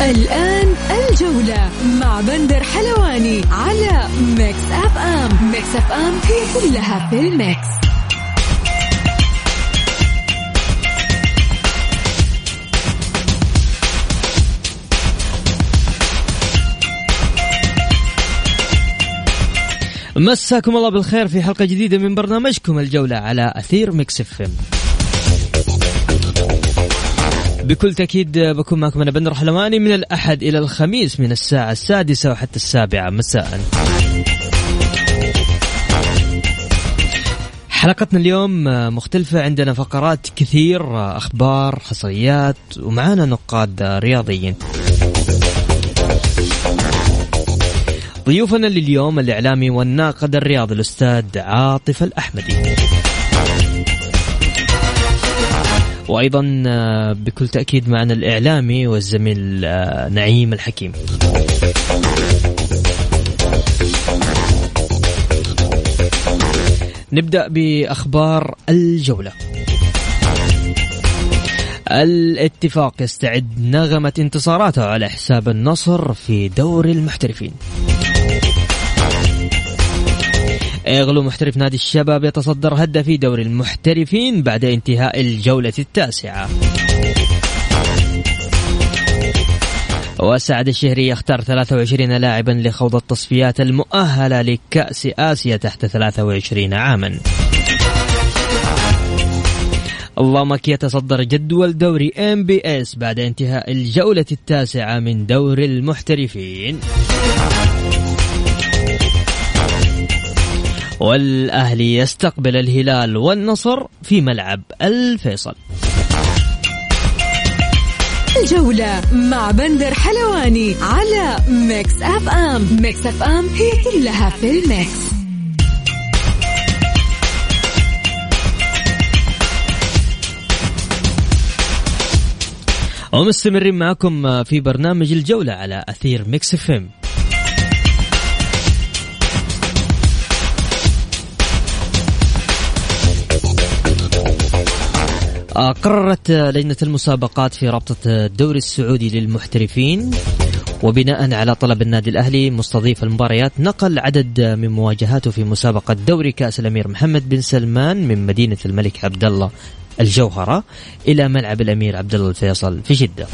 الآن الجولة مع بندر حلواني على Mix FM. Mix FM هي كلها في ال mix. مساكم الله بالخير في حلقة جديدة من برنامجكم الجولة على أثير Mix FM. بكل تأكيد بكون معكم أنا بندر حلواني من الأحد إلى الخميس من الساعة السادسة وحتى السابعة. مساء. حلقتنا اليوم مختلفة. عندنا فقرات كثير أخبار حصريات ومعانا نقاد رياضيين. ضيوفنا لليوم الإعلامي والناقد الرياضي الأستاذ عاطف الأحمدي. وأيضا آه، بكل تأكيد معنا الإعلامي والزميل آه، نعيم الحكيم. نبدأ بأخبار الجولة. الاتفاق يستعد نغمة انتصاراته على حساب النصر في دور المحترفين. اغلو محترف نادي الشباب يتصدر هدفي دوري المحترفين بعد انتهاء الجولة التاسعة. وسعد الشهري يختار 23 لاعبا لخوض التصفيات المؤهلة لكأس آسيا تحت 23 عاما. اللامك يتصدر جدول دوري إم بي إس بعد انتهاء الجولة التاسعة من دور المحترفين. والأهلي يستقبل الهلال والنصر في ملعب الفيصل. الجولة مع بندر حلواني على Mix FM. Mix FM هي كلها في ال mix. ومستمرين معكم في برنامج الجولة على أثير Mix FM آه، قررت لجنة المسابقات في رابطة الدوري السعودي للمحترفين وبناء على طلب النادي الأهلي مستضيف المباريات نقل عدد من مواجهاته في مسابقة دوري كأس الأمير محمد بن سلمان من مدينة الملك عبد الله الجوهرة إلى ملعب الأمير عبد الله الفيصل في جدة.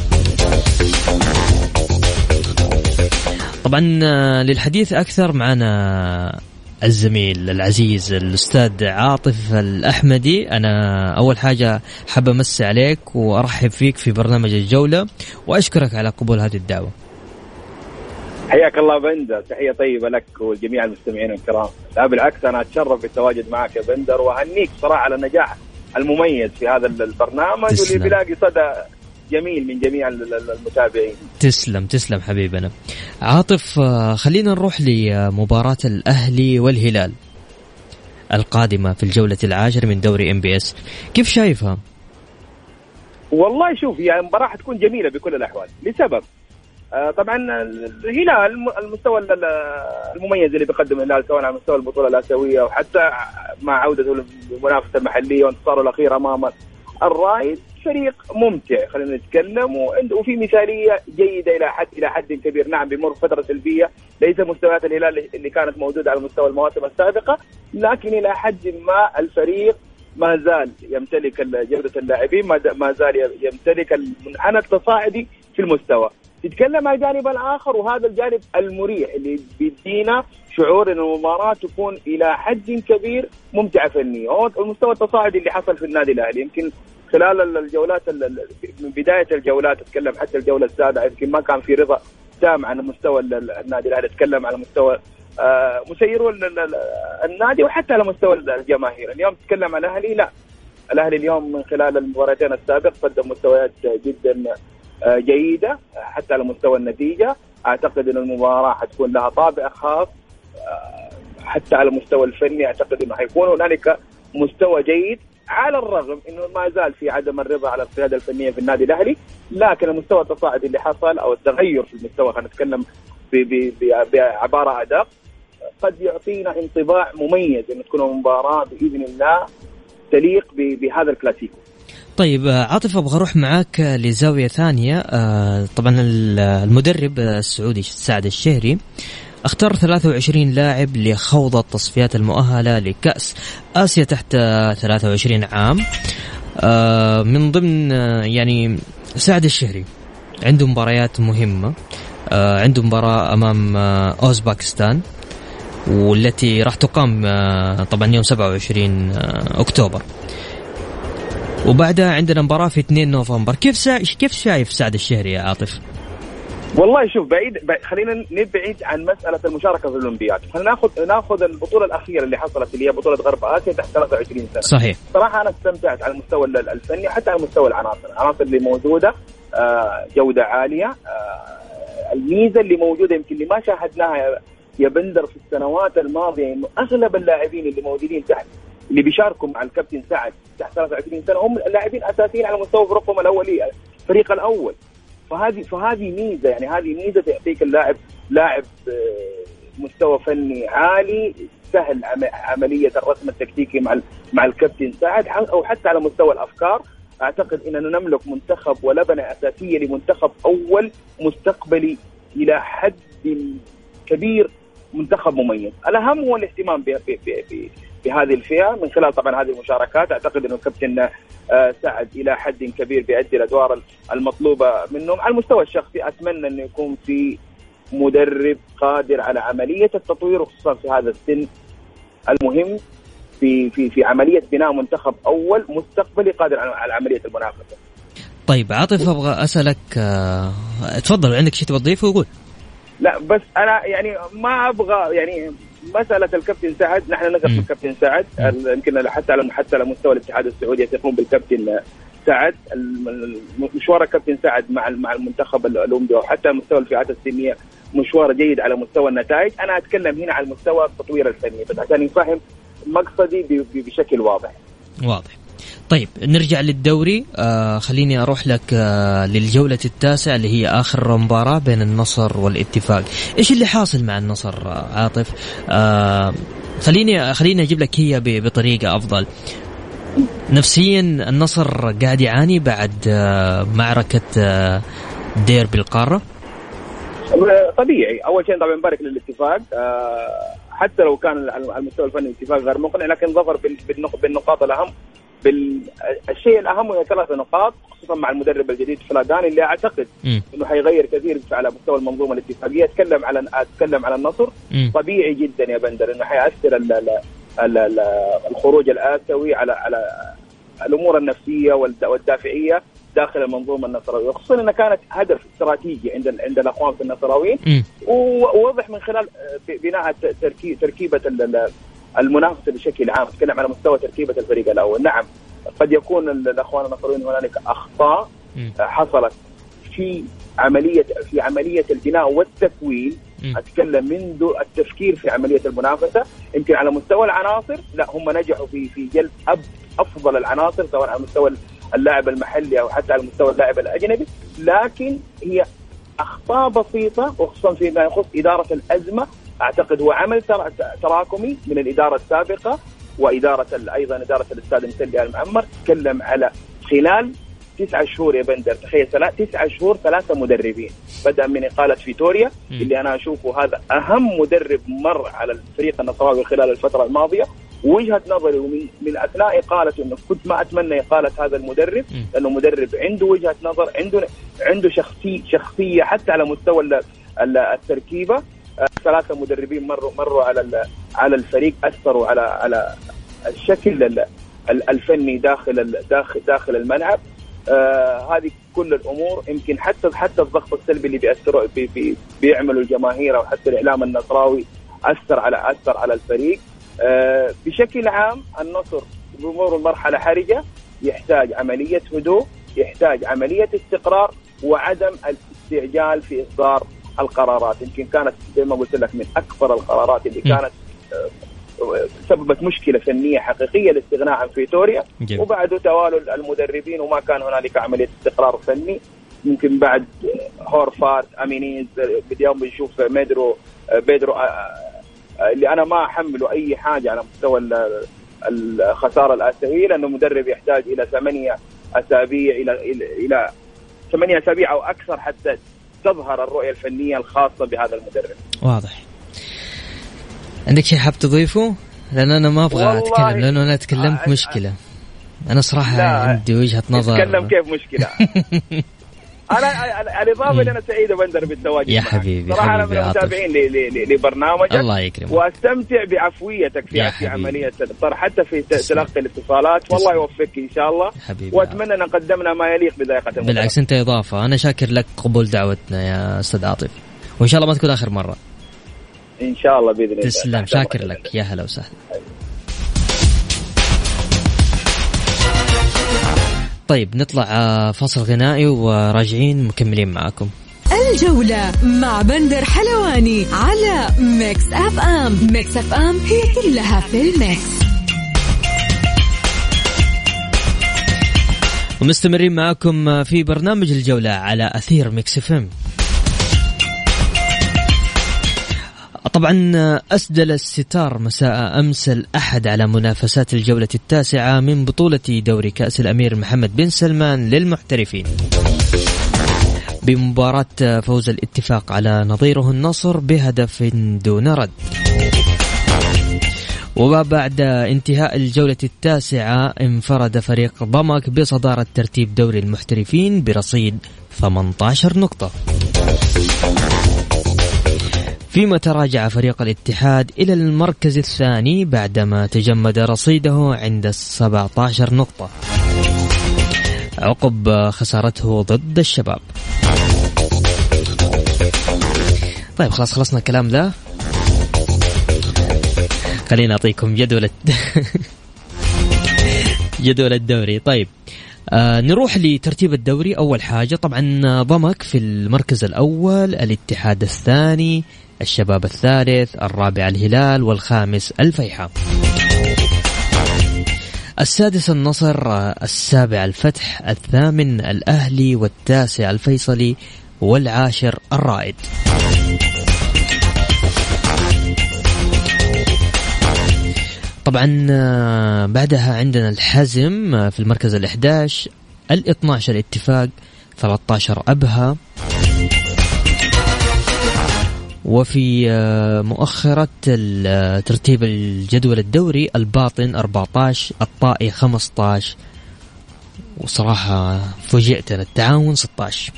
طبعا آه، للحديث أكثر معنا الزميل العزيز الأستاذ عاطف الأحمدي. أنا أول حاجة حاب أمسي عليك وأرحب فيك في برنامج الجولة وأشكرك على قبول هذه الدعوة. حياك الله بندر تحية طيبة لك ولجميع المستمعين الكرام. لا بالعكس أنا أتشرف بالتواجد معك يا بندر وأهنيك صراحة على النجاح المميز في هذا البرنامج تسلم. واللي بيلاقي صدى جميل من جميع المتابعين. تسلم تسلم حبيبنا عاطف آه، خلينا نروح لمباراة الأهلي والهلال القادمة في الجولة العاشرة من دوري إم بي إس. كيف شايفها؟ والله شوف يعني المباراه حتكون جميلة بكل الأحوال. لسبب؟ آه، طبعا الهلال الم- المستوى ال- المميز اللي بيقدمه الهلال سواء على مستوى البطولة الآسيوية وحتى مع عودته للمنافسة المحلية وانتصاره الأخير امام الرايد فريق ممتع خلينا نتكلم. وفي مثالية جيدة إلى حد إلى حد كبير. نعم بيمر فترة سلبية. ليس مستويات الهلال اللي كانت موجودة على مستوى المواسم السابقة لكن إلى حد ما الفريق ما زال يمتلك جودة اللاعبين ما زال يمتلك المنحنى التصاعدي في المستوى. تتكلم عن الجانب الآخر وهذا الجانب المريح اللي بيدينا شعور إن المباراة تكون إلى حد كبير ممتعة فنيا المستوى التصاعدي اللي حصل في النادي الأهلي. يمكن خلال ال- الجولات ال- ال- من بداية الجولات أتكلم حتى الجولة السابعة. يمكن ما كان في رضا تام عن مستوى ال- ال- النادي الأهلي. أتكلم على مستوى آه، مسيرو ال- ال- ال- النادي وحتى على مستوى الجماهير. اليوم تتكلم عن الأهلي؟ لا. الأهلي اليوم من خلال المباراتين السابق قدم مستويات جدا جيدة حتى على مستوى النتيجة. أعتقد إن المباراة حتكون لها طابع خاص آه، حتى على المستوى الفني أعتقد إنه حيكون هنالك مستوى جيد. على الرغم إنه ما زال في عدم الرضا على القياده الفنية في النادي الأهلي لكن المستوى التصاعدي اللي حصل أو التغير في المستوى خلينا نتكلم بعبارة أدق قد يعطينا انطباع مميز انه تكون مباراه بإذن الله تليق بهذا الكلاسيكو. طيب آه، عاطف أبغى أروح معاك لزاوية ثانية. آه، طبعا المدرب السعودي سعد الشهري اختار 23 لاعب لخوض التصفيات المؤهلة لكأس آسيا تحت 23 عام. آه، من ضمن يعني سعد الشهري عنده مباريات مهمة عنده مباراة أمام أوزباكستان والتي راح تقام طبعا يوم 27 أكتوبر. وبعدها عندنا مباراة في 2 نوفمبر. كيف سا... كيف شايف سعد الشهري يا عاطف؟ والله شوف بعيد, بعيد خلينا نبعد عن مسألة المشاركة في الأولمبياد. خلينا ناخذ ناخذ البطولة الأخيرة اللي حصلت اللي هي بطولة غرب آسيا تحت 23 سنة. صحيح. صراحة أنا استمتعت على المستوى الفني حتى على مستوى العناصر. العناصر اللي موجودة آه، جودة عالية آه، الميزة اللي موجودة يمكن اللي ما شاهدناها يا بندر في السنوات الماضية إنه أغلب اللاعبين اللي موجودين تحت اللي بيشاركوا مع الكابتن سعد تحت 23 سنة هم لاعبين أساسيين على مستوى فرقهم الاولي الفريق الأول. فهذه فهذه ميزة يعني هذه ميزة تعطيك اللاعب لاعب آه، مستوى فني عالي سهل عملية الرسم التكتيكي مع مع الكابتن سعد أو حتى على مستوى الأفكار. أعتقد إننا نملك منتخب ولبنة أساسية لمنتخب أول مستقبلي إلى حد كبير منتخب مميز. الأهم هو الاهتمام بهذه الفئة من خلال طبعا هذه المشاركات أعتقد أنه الكابتن آه، سعد إلى حد كبير بيؤدي الأدوار المطلوبة منه على المستوى الشخصي أتمنى انه يكون في مدرب قادر على عملية التطوير وخصوصا في هذا السن المهم في في في عملية بناء منتخب أول مستقبلي قادر على عملية المنافسة. طيب عاطف أبغى أسألك أه... تفضل عندك شيء تبغى تضيفه وقول. لا بس أنا يعني ما أبغى يعني مساله الكابتن سعد نحن نثق بالكابتن سعد. يمكن حتى على حتى على مستوى الاتحاد السعودي يثقون بالكابتن سعد. مشوار الكابتن سعد مع مع المنتخب الأولمبي وحتى مستوى الفئات السنيه مشوار جيد على مستوى النتائج. أنا أتكلم هنا على مستوى التطوير الفني بس عشان يفهم مقصدي بشكل واضح. واضح. طيب نرجع للدوري. آه خليني أروح لك آه للجولة التاسعة اللي هي آخر مباراة بين النصر والاتفاق. إيش اللي حاصل مع النصر آه عاطف؟ آه خليني خليني أجيب لك هي بطريقة أفضل. نفسيا النصر قاعد يعاني بعد آه معركة آه ديربي القارة؟ طبيعي. أول شيء طبعا نبارك للاتفاق. آه حتى لو كان المستوى الفني الاتفاق غير مقنع لكن ظفر بالنقاط الأهم. بالشيء الأهم هي ثلاث نقاط خصوصا مع المدرب الجديد فلادان اللي أعتقد م. إنه حيغير كثير على مستوى المنظومة الاتفاقية أتكلم على أتكلم على النصر م. طبيعي جدا يا بندر إنه حيأثر ال ال ال ال الخروج الآسيوي على على الأمور النفسية والدافعية داخل المنظومة النصراوية خصوصا انها كانت هدف استراتيجي عند عند الأخوان في النصراويين ووضح من خلال بناء تركيبة المنافسة بشكل عام نتكلم على مستوى تركيبة الفريق الأول. نعم قد يكون الأخوان النصريين هنالك أخطاء حصلت في عملية في عملية البناء والتكوين. أتكلم منذ التفكير في عملية المنافسة. يمكن على مستوى العناصر لا هم نجحوا في في جلب أب أفضل العناصر سواء على مستوى اللاعب المحلي أو حتى على مستوى اللاعب الأجنبي. لكن هي أخطاء بسيطة وخصوصا فيما يخص إدارة الأزمة أعتقد هو عمل تراكمي من الإدارة السابقة وإدارة أيضا إدارة الأستاذ مسلي المعمر تكلم على خلال تسعة شهور يا بندر تخيل تسعة شهور ثلاثة مدربين بدأ من إقالة فيتوريا م. اللي أنا أشوفه هذا أهم مدرب مر على الفريق النصراوي خلال الفترة الماضية وجهة نظري ومن من أثناء إقالته أنه كنت ما أتمنى إقالة هذا المدرب م. لأنه مدرب عنده وجهة نظر عنده عنده شخصية شخصية حتى على مستوى التركيبة ثلاثة مدربين مروا مروا على على الفريق أثروا على على الشكل الفني داخل داخل داخل الملعب. آه هذه كل الأمور. يمكن حتى حتى الضغط السلبي اللي بيأثروا بي بي بيعملوا الجماهير أو حتى الإعلام النصراوي أثر على أثر على الفريق. آه بشكل عام النصر بمر مرحله حرجة. يحتاج عملية هدوء يحتاج عملية استقرار وعدم الاستعجال في إصدار القرارات. يمكن كانت زي ما قلت لك من أكبر القرارات اللي كانت آه، سببت مشكلة فنية حقيقية الاستغناء عن فيتوريا. جميل. وبعده المدربين وما كان هنالك عملية استقرار فني. يمكن بعد هورفات أمينيز اليوم بنشوف ميدرو بيدرو آه، آه، اللي أنا ما أحمله أي حاجة على مستوى ال- الخساره الاسيويه لأنه مدرب يحتاج إلى ثمانية أسابيع إلى إلى ثمانية أسابيع أو أكثر حتى تظهر الرؤية الفنية الخاصة بهذا المدرب. واضح. عندك شيء حاب تضيفه؟ لأن أنا ما أبغى والله- أتكلم لأنه أنا تكلمت آه، مشكلة. أنا صراحة لا، عندي وجهة نظر. تتكلم كيف مشكلة؟ أنا الاضافه اللي أنا سعيد بندر بالتواجد يا. حبيبي، صراحة أنا من. المتابعين لبرنامجك الله يكرمك وأستمتع بعفويتك في في. عملية الطرح حتى في. تلقي الاتصالات والله. يوفقك إن شاء الله حبيبي وأتمنى أن قدمنا ما يليق بذائقة المدرب. بالعكس أنت إضافة أنا شاكر لك قبول دعوتنا يا أستاذ عاطف وإن شاء الله ما تكون آخر مرة إن شاء الله بإذن الله تسلم شاكر. لك يا هلا وسهلا طيب نطلع آه، فاصل غنائي وراجعين مكملين معاكم. الجولة مع بندر حلواني على Mix FM Mix FM هي كلها في ال mix. ومستمرين معاكم في برنامج الجولة على أثير Mix FM طبعا أسدل الستار مساء أمس الأحد على منافسات الجولة التاسعة من بطولة دوري كأس الأمير محمد بن سلمان للمحترفين. بمباراة فوز الاتفاق على نظيره النصر بهدف دون رد. وبعد انتهاء الجولة التاسعة انفرد فريق ضمك بصدارة ترتيب دوري المحترفين برصيد 18 نقطة. فيما تراجع فريق الاتحاد إلى المركز الثاني بعدما تجمد رصيده عند 17 نقطة. عقب خسارته ضد الشباب. طيب خلاص خلصنا الكلام ذا. خليني أعطيكم جدول جدول الدوري. طيب. آه نروح لترتيب الدوري. أول حاجة طبعا ضمك في المركز الأول الاتحاد الثاني الشباب الثالث الرابع الهلال والخامس الفيحاء. السادس النصر السابع الفتح الثامن الأهلي والتاسع الفيصلي والعاشر الرائد. طبعا آه، بعدها عندنا الحزم آه، في المركز ال11 ال12 الاتفاق 13 أبها. وفي آه، مؤخرة ترتيب الجدول الدوري الباطن 14 الطائي 15 وصراحة فوجئت التعاون 16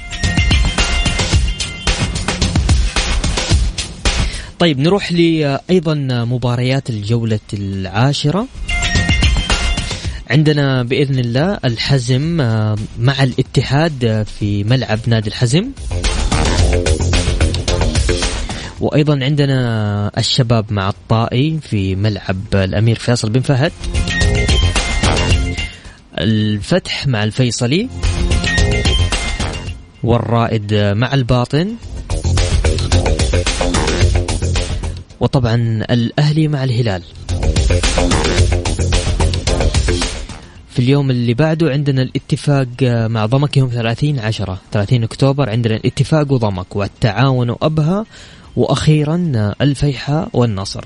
طيب نروح لي أيضا مباريات الجولة العاشرة. عندنا بإذن الله الحزم آه، مع الاتحاد آه، في ملعب نادي الحزم. وأيضا عندنا الشباب مع الطائي في ملعب الأمير فيصل بن فهد. الفتح مع الفيصلي. والرائد مع الباطن. وطبعا الأهلي مع الهلال. في اليوم اللي بعده عندنا الاتفاق مع ضمك يوم 30 10 30 أكتوبر عندنا الاتفاق وضمك والتعاون وأبها وأخيرا الفيحاء والنصر.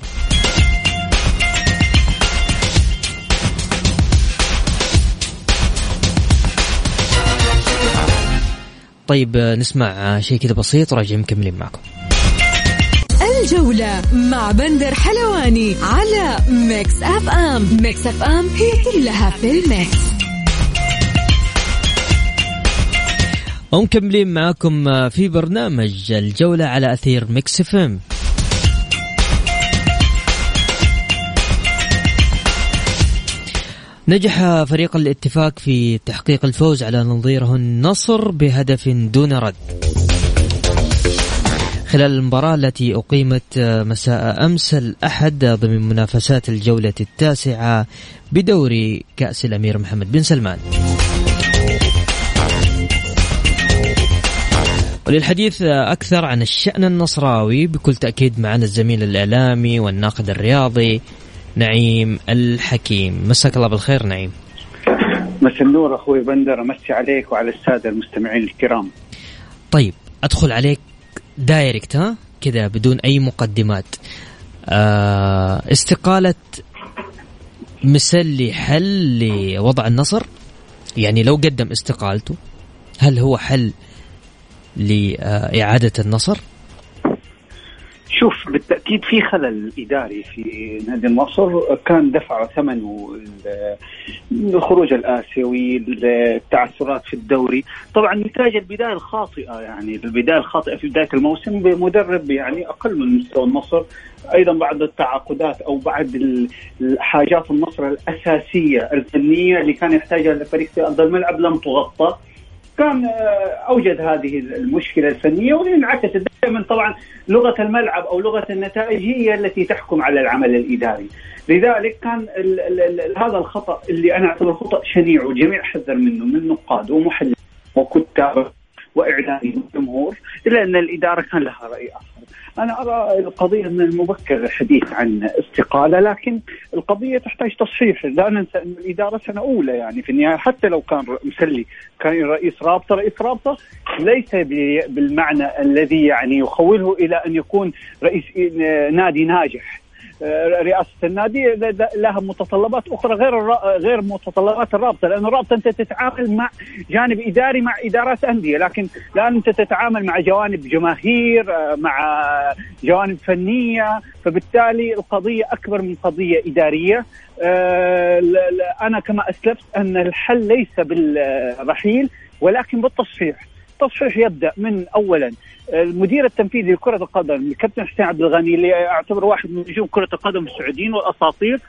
طيب نسمع شيء كذا بسيط وراجعين مكملين معكم. الجولة مع بندر حلواني على Mix FM Mix FM هي كلها في ال mix. ومكملين معاكم في برنامج الجولة على أثير Mix FM نجح فريق الاتفاق في تحقيق الفوز على نظيره النصر بهدف دون رد. خلال المباراة التي أقيمت مساء أمس الأحد ضمن منافسات الجولة التاسعة بدوري كأس الأمير محمد بن سلمان. وللحديث أكثر عن الشأن النصراوي بكل تأكيد معنا الزميل الإعلامي والناقد الرياضي نعيم الحكيم. مساك الله بالخير نعيم. مساء النور أخوي بندر أمسي عليك وعلى السادة المستمعين الكرام. طيب أدخل عليك دايركت ها؟ كذا بدون أي مقدمات. آه استقالة مسلي حل لوضع النصر؟ يعني لو قدم استقالته هل هو حل لإعادة النصر؟ شوف بالتأكيد في خلل إداري في نادي النصر. كان دفع ثمنه الخروج الآسيوي التعثرات في الدوري. طبعا نتاج البداية الخاطئة يعني البداية الخاطئة في بداية الموسم بمدرب يعني أقل من مستوى النصر. أيضا بعد التعاقدات أو بعد حاجات النصر الأساسية الفنية اللي كان يحتاجها الفريق في أرض الملعب لم تغطى. كان آه، أوجد هذه المشكلة الفنية واللي انعكست دائما طبعا لغة الملعب أو لغة النتائج هي التي تحكم على العمل الإداري لذلك كان ال ال ال هذا الخطأ اللي أنا أعتبره خطأ شنيع والجميع حذر منه من نقاد ومحللين وكتاب وإعلامي وجمهور إلا أن الإدارة كان لها رأي آخر. أنا أرى القضية من المبكر الحديث عن استقالة لكن القضية تحتاج تصحيح. لا ننسى أن الإدارة سنة أولى يعني في النهاية حتى لو كان مسلي كان رئيس رابطة رئيس رابطة ليس بالمعنى الذي يعني يخوله إلى أن يكون رئيس نادي ناجح. رئاسة النادي لها متطلبات أخرى غير غير متطلبات الرابطة لأن الرابطة أنت تتعامل مع جانب إداري مع إدارات أندية لكن الآن أنت تتعامل مع جوانب جماهير مع جوانب فنية فبالتالي القضية أكبر من قضية إدارية. آه، أنا كما أسلفت أن الحل ليس بالرحيل ولكن بالتصحيح التصحيح يبدأ من اولا المدير التنفيذي لكرة القدم الكابتن حسين عبد الغني اللي أعتبر واحد من نجوم كرة القدم السعوديين والأساطير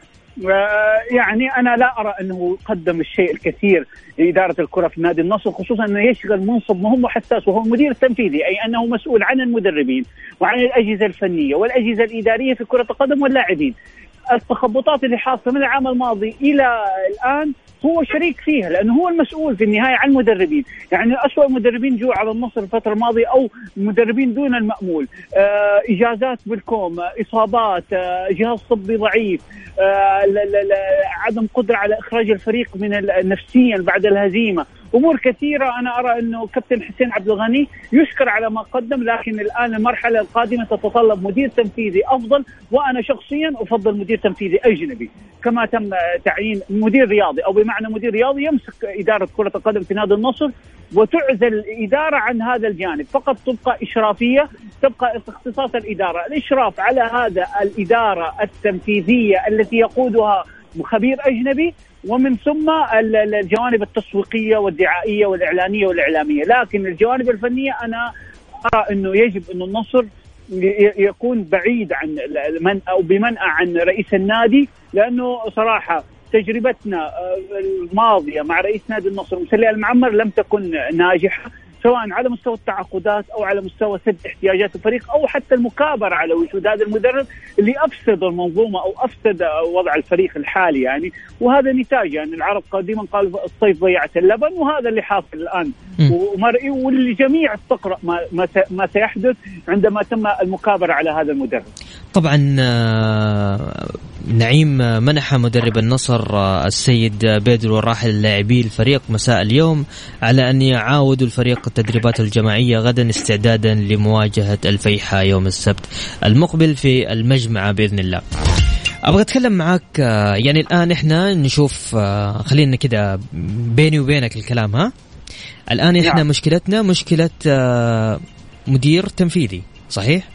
يعني أنا لا أرى أنه قدم الشيء الكثير لإدارة الكرة في نادي النصر خصوصا أنه يشغل منصب مهم وحساس وهو المدير التنفيذي أي أنه مسؤول عن المدربين وعن الأجهزة الفنية والأجهزة الإدارية في كرة القدم واللاعبين. التخبطات اللي حاصلة من العام الماضي إلى الآن هو شريك فيها لأنه هو المسؤول في النهاية عن المدربين، يعني اسوء المدربين جو على النصر الفترة الماضية أو مدربين دون المأمول، آه إجازات بالكوم، إصابات، آه جهاز طبي ضعيف، آه عدم قدرة على إخراج الفريق من نفسيا بعد الهزيمة، أمور كثيرة. أنا أرى أنه كابتن حسين عبد الغني يشكر على ما قدم لكن الآن المرحلة القادمة تتطلب مدير تنفيذي أفضل وأنا شخصيا أفضل مدير تنفيذي أجنبي. كما تم تعيين مدير رياضي أو بمعنى مدير رياضي يمسك إدارة كرة القدم في نادي النصر وتعزل الإدارة عن هذا الجانب. فقط تبقى إشرافية تبقى اختصاص الإدارة. الإشراف على هذا الإدارة التنفيذية التي يقودها خبير أجنبي ومن ثم الجوانب التسويقية والدعائية والإعلانية والإعلامية، لكن الجوانب الفنية أنا أرى إنه يجب إنه النصر يكون بعيد عن من أو بمنأى عن رئيس النادي لأنه صراحة تجربتنا آه، الماضية مع رئيس نادي النصر مسلي المعمر لم تكن ناجحة. سواء على مستوى التعاقدات أو على مستوى سد احتياجات الفريق أو حتى المكابرة على وجود هذا المدرب اللي أفسد المنظومة أو أفسد وضع الفريق الحالي يعني. وهذا نتاج يعني العرب قديما قالوا الصيف ضيعت اللبن وهذا اللي حاصل الآن. ومرئي والجميع تقرا ما ما سيحدث عندما تم المكابرة على هذا المدرب. طبعا آه، نعيم منح مدرب النصر آه، السيد بيدرو الراحل لاعبي الفريق مساء اليوم على أن يعاودوا الفريق التدريبات الجماعية غدا استعدادا لمواجهة الفيحاء يوم السبت المقبل في المجمعه بإذن الله. أبغى أتكلم معاك آه، يعني الآن إحنا نشوف خلينا كده بيني وبينك الكلام ها الآن إحنا نعم. مشكلتنا مشكلة مدير تنفيذي صحيح؟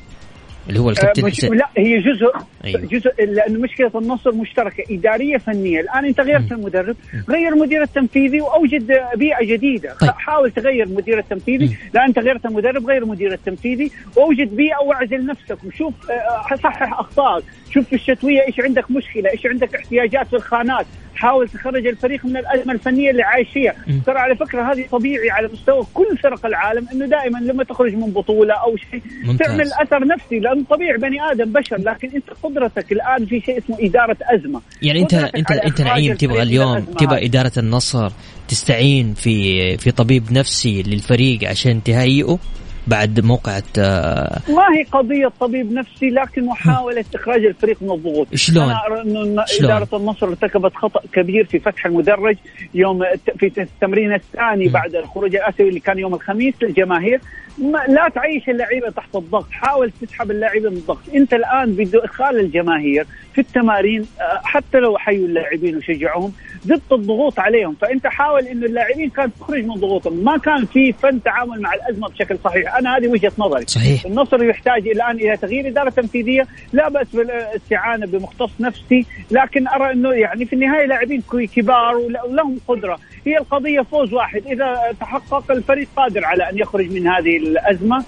اللي هو الكابتن مش... حسين. لا هي جزء أيوه. جزء لأنه مشكلة النصر مشتركة إدارية فنية. الآن أنت غيرت المدرب غير المدير التنفيذي وأوجد بيئة جديدة. طيب. حاول تغير المدير التنفيذي. لا أنت غيرت المدرب غير المدير التنفيذي. واوجد بيئة وأعزل نفسك. وشوف آه، صحح أخطائك. شوف في الشتوية إيش عندك مشكلة إيش عندك احتياجات في الخانات. حاول تخرج الفريق من الأزمة الفنية اللي عايش فيها ترى على فكرة هذه طبيعي على مستوى كل فرق العالم إنه دائما لما تخرج من بطولة أو شيء تعمل أثر نفسي لأنه طبيعي بني آدم بشر لكن أنت قدرتك الآن في شيء اسمه إدارة أزمة. يعني انت انت أنت نعيم تبغى اليوم تبغى إدارة النصر تستعين في في طبيب نفسي للفريق عشان تهيئه بعد موقعة آه، ما هي قضية طبيب نفسي لكن محاوله اخراج الفريق من الضغوط. شلون؟ أرى إنه شلون؟ إدارة النصر ارتكبت خطأ كبير في فتح المدرج يوم في التمرين الثاني م. بعد الخروج الأسيوي اللي كان يوم الخميس للجماهير. ما لا تعيش اللعيبة تحت الضغط. حاول تسحب اللعيبة من الضغط. أنت الآن بادخال الجماهير في التمارين آه، حتى لو حيوا اللاعبين وشجعوهم زدت الضغوط عليهم. فأنت حاول إنه اللاعبين كانت تخرج من ضغوطهم. ما كان في فن تعامل مع الأزمة بشكل صحيح. أنا هذه وجهة نظري. صحيح. النصر يحتاج الآن إلى تغيير إدارة تنفيذية لا بأس بالاستعانة بمختص نفسي لكن أرى إنه يعني في النهاية لاعبين كبار ول- ولهم قدرة. هي القضية فوز واحد. إذا تحقق الفريق قادر على أن يخرج من هذه الأزمة.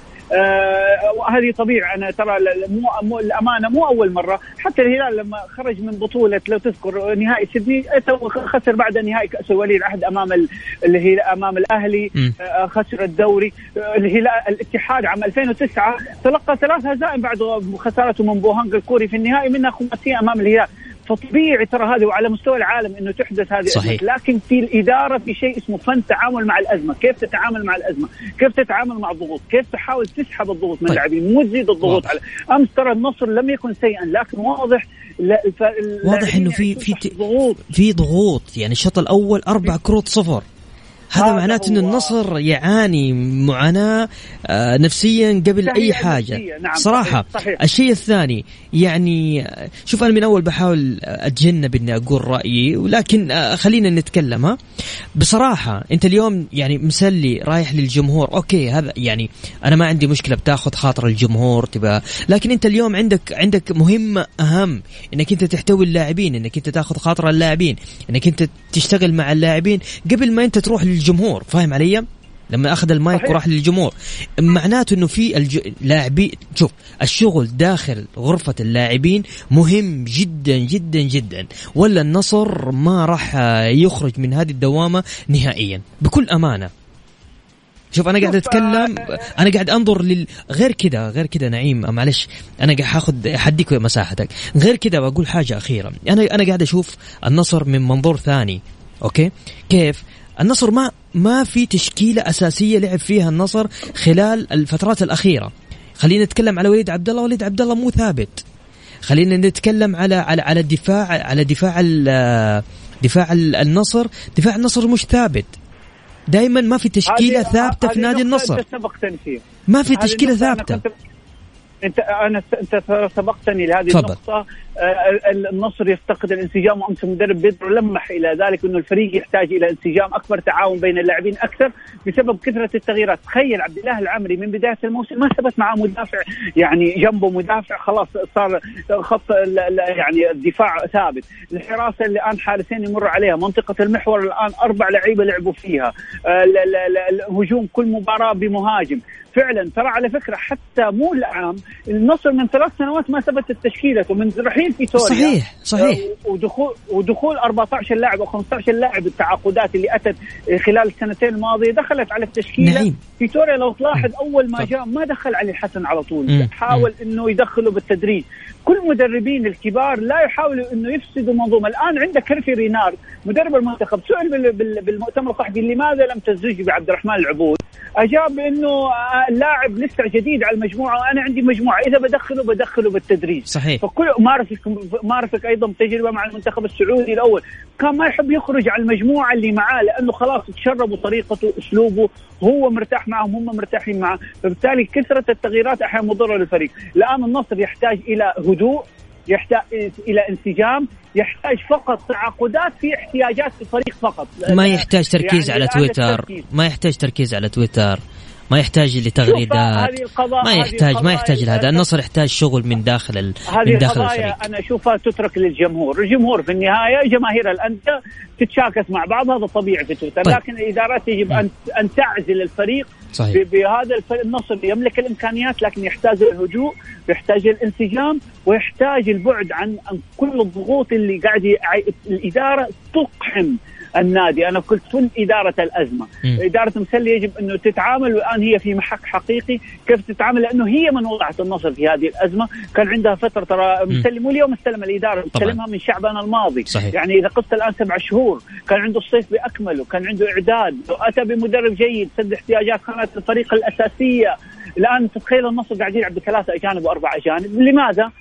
وهذه طبيعي أنا ترى مو, مو الأمانة مو أول مرة. حتى الهلال لما خرج من بطولة لو تذكر نهائي سيدني خسر بعد نهائي كأس ولي العهد أمام ال- الهلال أمام الأهلي. آه، خسر الدوري. آه، الهلال الاتحاد عام 2009 تلقى ثلاث هزائم بعد خسارته من بوهانج الكوري في النهائي منها خماسية أمام الهلال. فطبيعي ترى هذه وعلى مستوى العالم إنه تحدث هذه صحيح. الأزمة. لكن في الإدارة في شيء اسمه فن تعامل مع الأزمة، كيف تتعامل مع الأزمة؟ كيف تتعامل مع الضغوط؟ كيف تحاول تسحب الضغوط من طيب. اللاعبين مو تزيد الضغوط. على أمس ترى النصر لم يكن سيئا لكن واضح لا- الف- واضح إنه في اللاعبين في ت- ضغوط في ضغوط يعني الشوط الأول أربع كروت صفر هذا معناته هو- النصر يعاني معاناة آه، نفسيا قبل حاجة. نفسية، نعم، صراحة صحيح،. الشيء الثاني يعني آه، شوف أنا من أول بحاول أتجنب إني أقول رأيي ولكن آه، خلينا نتكلم ها. بصراحة أنت اليوم يعني مسلي رايح للجمهور أوكي هذا يعني أنا ما عندي مشكلة بتاخذ خاطر الجمهور تبقى لكن أنت اليوم عندك عندك مهمه أهم إنك أنت تحتوي اللاعبين إنك أنت تاخذ خاطر اللاعبين إنك أنت تشتغل مع اللاعبين. قبل ما أنت تروح للجمهور فاهم علي؟ لما أخذ المايك صحيح. وراح للجمهور. معناته إنه في الج... لاعبين شوف الشغل داخل غرفة اللاعبين مهم جدا جدا جدا. ولا النصر ما راح يخرج من هذه الدوامة نهائيا بكل أمانة. شوف أنا قاعد أتكلم أنا قاعد أنظر لل غير كذا غير كذا نعيم معلش أنا قاعد حاخذ حديك مساحتك. غير كذا بقول حاجة أخيرة. أنا أنا قاعد أشوف النصر من منظور ثاني أوكي؟ كيف؟ النصر ما ما في تشكيلة أساسية لعب فيها النصر خلال الفترات الأخيرة. خلينا نتكلم على وليد عبد الله وليد عبد الله مو ثابت. خلينا نتكلم على على على الدفاع على دفاع دفاع ال- النصر. دفاع النصر مش ثابت. دائما ما في تشكيلة ثابتة في نادي النصر. ما في تشكيلة ثابتة. انت أنا انت سبقتني لهذه تفضل. النقطة. آه، النصر يفتقد الانسجام وامس المدرب بدر لمح إلى ذلك انه الفريق يحتاج إلى انسجام اكبر تعاون بين اللاعبين أكثر بسبب كثرة التغييرات. تخيل عبد الله العمري من بداية الموسم ما ثبت معه مدافع يعني جنبه مدافع خلاص صار خط يعني الدفاع ثابت. الحراسه اللي الآن حارسين يمر عليها منطقة المحور الآن أربع لعيبة لعبوا فيها. آه، ال- ال- ال- الهجوم كل مباراة بمهاجم. فعلا. ترى على فكرة حتى مو العام النصر من ثلاث سنوات ما ثبتت تشكيلته من رحيل فيتوريا. صحيح صحيح. آه، ودخول ودخول 14 لاعب أو 15 لاعب التعاقدات اللي أتت خلال السنتين الماضية دخلت على التشكيلة. نعيم. فيتوريا لو تلاحظ أول ما. جاء ما دخل علي الحسن على. طول. حاول إنه يدخله بالتدريج. كل مدربين الكبار لا يحاولوا إنه يفسدوا منظومة. الآن عندك هيرفي رينارد مدرب المنتخب سئل بال- بال- بالمؤتمر الصحفي لماذا لم تزوج بعبد الرحمن العبود؟ أجاب بإنه آه، اللاعب لسه جديد على المجموعة وأنا عندي مجموعة. إذا بدخله بدخله بالتدريج. صحيح. فكل مارسك مارسك أيضا تجربة مع المنتخب السعودي الأول. كان ما يحب يخرج على المجموعة اللي معاه لأنه خلاص تشربوا طريقته أسلوبه هو مرتاح معهم هم مرتاحين معه. فبالتالي كثرة التغييرات أحيانا مضرة للفريق. الآن النصر يحتاج إلى هدوء يحتاج إلى انسجام يحتاج فقط تعاقدات في احتياجات الفريق فقط. ما يحتاج تركيز يعني على تويتر. ما يحتاج تركيز على تويتر. ما يحتاج لتغريدات ما يحتاج ما يحتاج لهذا. النصر يحتاج شغل من داخل من داخل الفريق. أنا أشوفها تترك للجمهور، الجمهور في النهاية جماهير الأندية تتشاكس مع بعض هذا طبيعي في تويتر، طيب. لكن الادارات يجب ان أن تعزل الفريق صحيح. بهذا النصر يملك الإمكانيات لكن يحتاج الهجوم، يحتاج الانسجام، ويحتاج البعد عن كل الضغوط اللي قاعد الإدارة تقحم. النادي. أنا قلت كن إدارة الأزمة. مم. إدارة مسلي يجب أنه تتعامل والآن هي في محك حقيقي كيف تتعامل لأنه هي من وضعت النصر في هذه الأزمة. كان عندها فترة ترى مسلم مو اليوم استلم الإدارة مستلمها من شعبان الماضي. صحيح. يعني إذا قصت الآن سبع شهور كان عنده الصيف بأكمله كان عنده إعداد اتى بمدرب جيد سد احتياجات خانات الفريق الأساسية. الآن تتخيل النصر قاعد يلعب بثلاثة اجانب واربع اجانب لماذا؟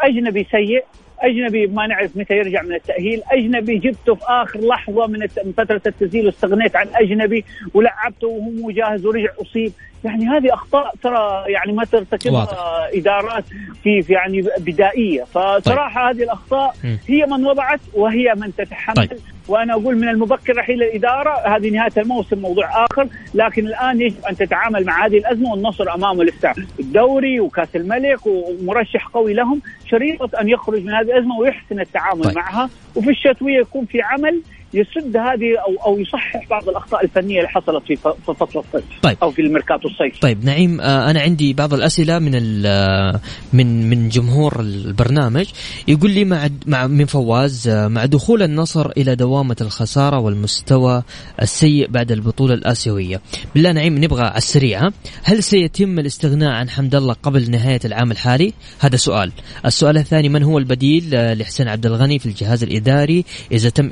أجنبي سيء. أجنبي ما نعرف متى يرجع من التأهيل، أجنبي جبته في آخر لحظة من فترة التسجيل واستغنيت عن أجنبي ولعبته وهو مو جاهز ورجع أصيب، يعني هذه أخطاء ترى يعني ما ترتكبها. إدارات في في يعني بدائية، فصراحة هذه الأخطاء. هي من وضعت وهي من تتحمل طيب. وأنا أقول من المبكر رحيل الإدارة هذه نهاية الموسم موضوع آخر لكن الآن يجب أن تتعامل مع هذه الأزمة والنصر امامه لسه الدوري وكأس الملك ومرشح قوي لهم شريطة أن يخرج من هذه الأزمة ويحسن التعامل طيب. طيب. معها وفي الشتوية يكون في عمل يسد هذه أو أو يصحح بعض الأخطاء الفنية اللي حصلت في ف- في فصل الصيف طيب. أو في الميركاتو الصيف. طيب نعيم آه، أنا عندي بعض الأسئلة من آه، من من جمهور البرنامج. يقول لي مع مع من فواز آه، مع دخول النصر إلى دوامة الخسارة والمستوى السيء بعد البطولة الآسيوية. بالله نعيم نبغى على السريع؟ هل سيتم الاستغناء عن حمد الله قبل نهاية العام الحالي؟ هذا سؤال. السؤال الثاني من هو البديل لحسين عبد الغني في الجهاز الإداري؟ إذا تم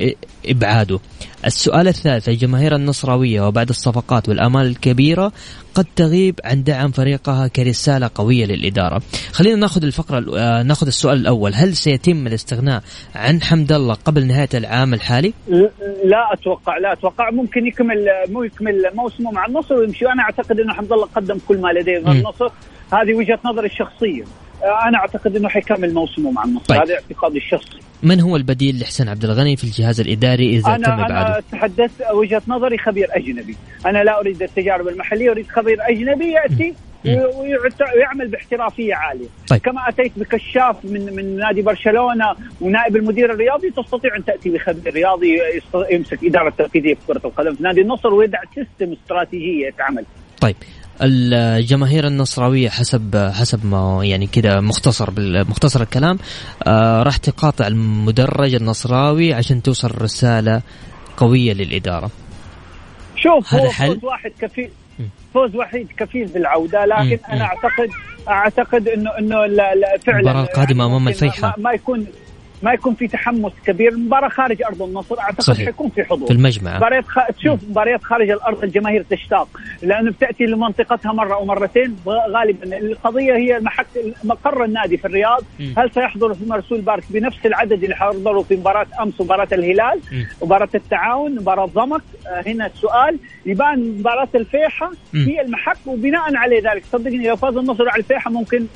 ابعاده السؤال الثالث الجماهير النصراوية وبعد الصفقات والآمال الكبيرة قد تغيب عن دعم فريقها كرسالة قوية للإدارة. خلينا ناخذ الفقرة آه، ناخذ السؤال الأول، هل سيتم الاستغناء عن حمد الله قبل نهاية العام الحالي؟ لا أتوقع لا أتوقع ممكن يكمل مو يكمل موسمه مع النصر ويمشي وأنا أعتقد إنه حمد الله قدم كل ما لديه مع. النصر هذه وجهة نظري الشخصية أنا أعتقد إنه حيكمل موسمه مع النصر. طيب. هذا اعتقادي الشخصي. من هو البديل لحسين عبد الغني في الجهاز الإداري إذا تم أنا أنا ابعاده؟ تحدثت وجهة نظري خبير أجنبي. أنا لا أريد التجارب المحلية أريد خبير أجنبي يأتي ويعمل باحترافية عالية. طيب. كما أتيت بكشاف من من نادي برشلونة ونائب المدير الرياضي تستطيع أن تأتي بخبير رياضي يمسك إدارة تنفيذيه في كرة القدم في نادي النصر ويدع سيستم استراتيجية تعمل طيب. الجماهير النصراوية حسب حسب ما يعني كذا مختصر بالمختصر الكلام آه راح تقاطع المدرج النصراوي عشان توصل رسالة قوية للإدارة. شوف هذا حل؟ فوز واحد كفيل. فوز وحيد كفيل بالعودة لكن مم. أنا أعتقد أعتقد إنه إنه لا لا فعلا المباراة القادمة أمام ممكن الفيحاء. ما, ما يكون ما يكون في تحمس كبير. المباراه خارج أرض النصر أعتقد صحيح. حيكون في حضور. في المجمع. مباريات خ... تشوف مباريات خارج الأرض الجماهير تشتاق. لأنه بتاتي لمنطقتها مرة أو مرتين. غالبا القضية هي المحك مقر النادي في الرياض. مم. هل سيحضر في مرسول بارك بنفس العدد اللي حضروا في مباراة أمس ومباراة الهلال. مباراة التعاون مباراة ضمك. آه، هنا السؤال. يبان مباراة الفيحة مم. هي المحك وبناء على ذلك. صدقني لو فاز النصر على الفيحة ممكن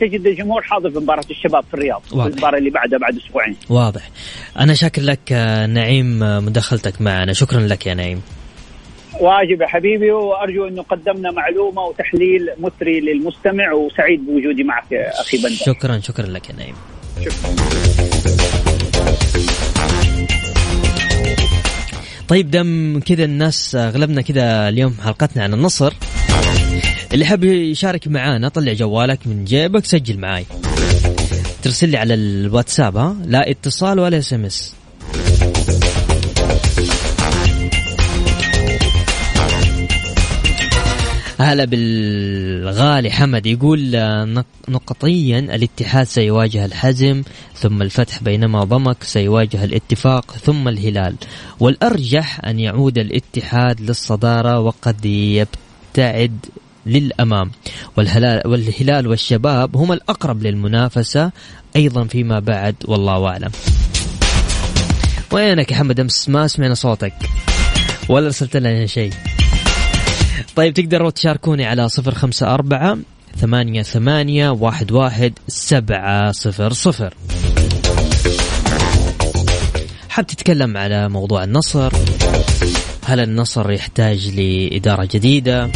تجد الجمهور حاضر في مباراة الشباب في الرياض. واضح. المباراة اللي بعدها بعد أسبوعين واضح. أنا شاكر لك نعيم مداخلتك معنا. شكرا لك يا نعيم. واجب يا حبيبي وأرجو انه قدمنا معلومة وتحليل مثري للمستمع وسعيد بوجودي معك أخي بندر. شكرا شكرا لك يا نعيم. طيب دام كذا الناس أغلبنا كذا اليوم حلقتنا عن النصر. اللي حاب يشارك معانا طلع جوالك من جيبك سجل معاي. ترسل لي على الواتساب ها؟ لا اتصال ولا SMS هلا بالغالي حمد يقول آه، نق- نقطيا الاتحاد سيواجه الحزم ثم الفتح بينما ضمك سيواجه الاتفاق ثم الهلال. والأرجح أن يعود الاتحاد للصدارة وقد يبتعد للأمام. والهلال, والهلال والشباب هم الأقرب للمنافسة أيضا فيما بعد والله أعلم. وينك يا حمد؟ أمس ما سمعنا صوتك. ولا أرسلت لنا شيء. طيب تقدروا تشاركوني على صفر خمسة أربعة ثمانية ثمانية واحد واحد سبعة صفر صفر. حاب تتكلم على موضوع النصر. هل النصر يحتاج لإدارة جديدة؟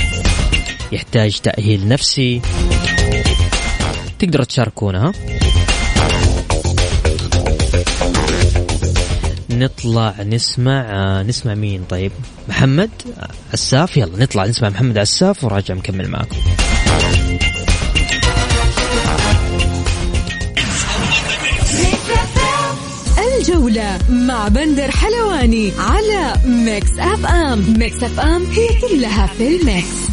يحتاج تأهيل نفسي. تقدروا تشاركونا. ها نطلع نسمع آه، نسمع مين طيب؟ محمد عساف يلا نطلع نسمع محمد عساف وراجع مكمل معاكم. الجولة مع بندر حلواني على Mix FM. Mix FM هي كلها في ال mix.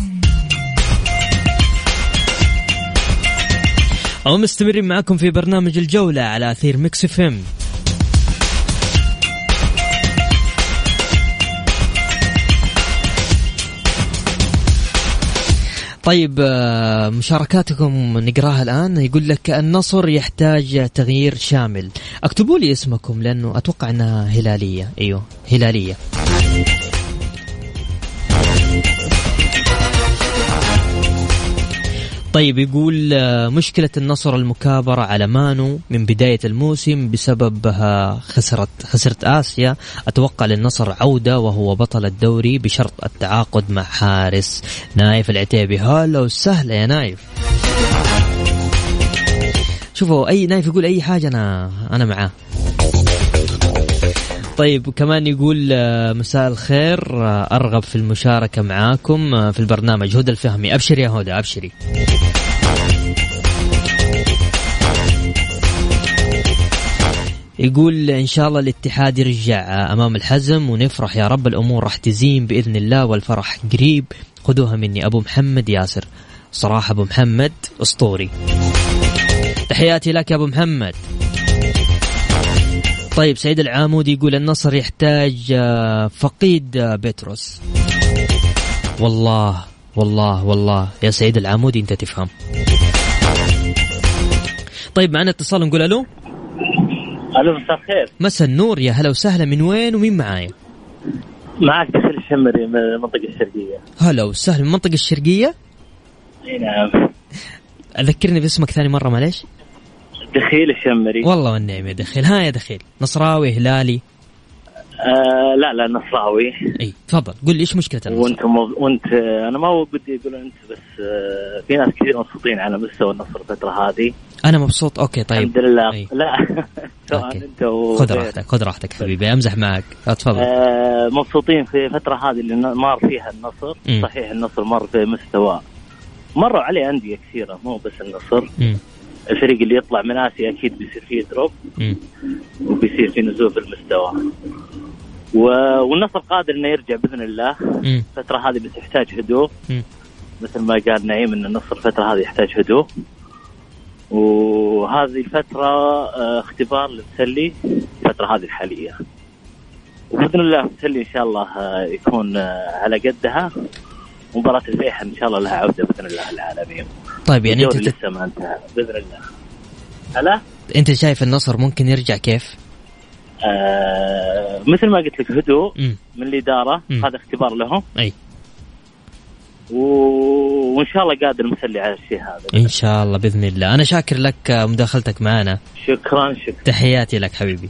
أو مستمرين معكم في برنامج الجولة على أثير Mix FM. طيب آه، مشاركاتكم نقراها الآن. يقول لك النصر يحتاج تغيير شامل. اكتبوا لي اسمكم لأنه أتوقع أنها هلالية. أيوه هلالية. طيب يقول آه، مشكلة النصر المكابرة على مانو من بداية الموسم بسببها خسرت خسرت آسيا. أتوقع للنصر عودة وهو بطل الدوري بشرط التعاقد مع حارس نايف العتيبي. هلا وسهلا يا نايف. شوفوا أي نايف يقول أي حاجة أنا أنا معاه. طيب كمان يقول آه، مساء الخير آه، أرغب في المشاركة معاكم آه، في البرنامج هدى الفهمي. أبشري يا هدى أبشري. يقول إن شاء الله الاتحاد يرجع أمام الحزم ونفرح. يا رب الأمور راح تزين بإذن الله والفرح قريب. خذوها مني أبو محمد ياسر. صراحة أبو محمد أسطوري. تحياتي لك يا أبو محمد. طيب سعيد العامودي يقول النصر يحتاج آه، فقيد آه، بتروس والله والله والله. يا سعيد العامودي انت تفهم. طيب معنا اتصال نقول ألو. ألو مساء الخير. مسا النور. يا هلا وسهلا من وين ومين معايا؟ معك دخيل الشمري من المنطقة الشرقية. هلا وسهلا من المنطقة الشرقية؟ إي نعم. أذكرني باسمك ثاني مرة معليش. دخيل الشمري والله والنعم يا دخيل. ها يا دخيل. نصراوي هلالي؟ آه لا لا نصراوي. إي تفضل. قل لي إيش مشكلة النصر وأنت. وأنت أنا ما هو بدي أقول أنت بس آه في ناس كثير مبسوطين على مستوى النصر الفترة هذه. أنا مبسوط؟ okay طيب. الحمد لله. أي. لا سواء. أنت و خذ راحتك خذ راحتك حبيبي. أمزح معك. آه، تفضل. آه مبسوطين في الفترة هذه اللي مار فيها النصر. مم. صحيح النصر مر في مستوى مروا عليه أندية كثيرة مو بس النصر. مم. الفريق اللي يطلع من آسيا أكيد بيصير فيه دروب. وبيصير في نزول في المستوى و... والنصر قادر إنه يرجع بإذن الله. الفترة هذه بس يحتاج هدوء. مثل ما قال نعيم إن النصر الفترة هذه يحتاج هدوء. وهذه الفترة آه، اختبار للتسلي الفترة هذه الحالية. وبإذن الله التسلي إن شاء الله آه، يكون آه، على قدها. مباراة الفيحة إن شاء الله لها عودة بإذن الله العالمين. طيب يعني أنت لسه ما انتهى بإذن الله. هلا؟ أنت شايف النصر ممكن يرجع كيف؟ آه مثل ما قلت لك هدوء مم. من الإدارة. هذا اختبار لهم. أي. و... وإن شاء الله قادر مسلي على الشيء هذا. إن شاء الله بإذن الله. أنا شاكر لك آه، مداخلتك معنا. شكرا شكرا. تحياتي لك حبيبي.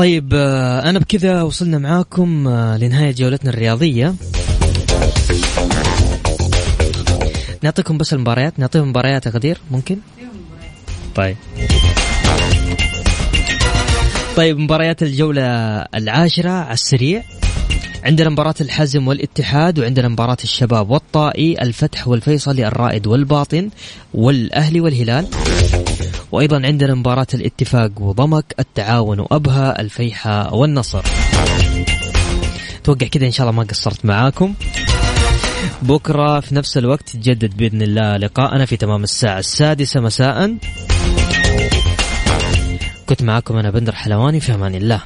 طيب آه، أنا بكذا وصلنا معاكم آه، لنهاية جولتنا الرياضية. نعطيكم بس المباريات. نعطيهم مباريات يا غدير ممكن؟ طيب. طيب مباريات الجولة العاشرة على السريع. عندنا مباراة الحزم والاتحاد وعندنا مباراة الشباب والطائي الفتح والفيصلي الرائد والباطن والأهلي والهلال. وأيضا عندنا مباراة الاتفاق وضمك التعاون وأبها الفيحة والنصر. توقع كذا إن شاء الله ما قصرت معاكم. بكرة في نفس الوقت تجدد بإذن الله لقاءنا في تمام الساعة السادسة مساء. كنت معاكم أنا بندر حلواني في أمان الله.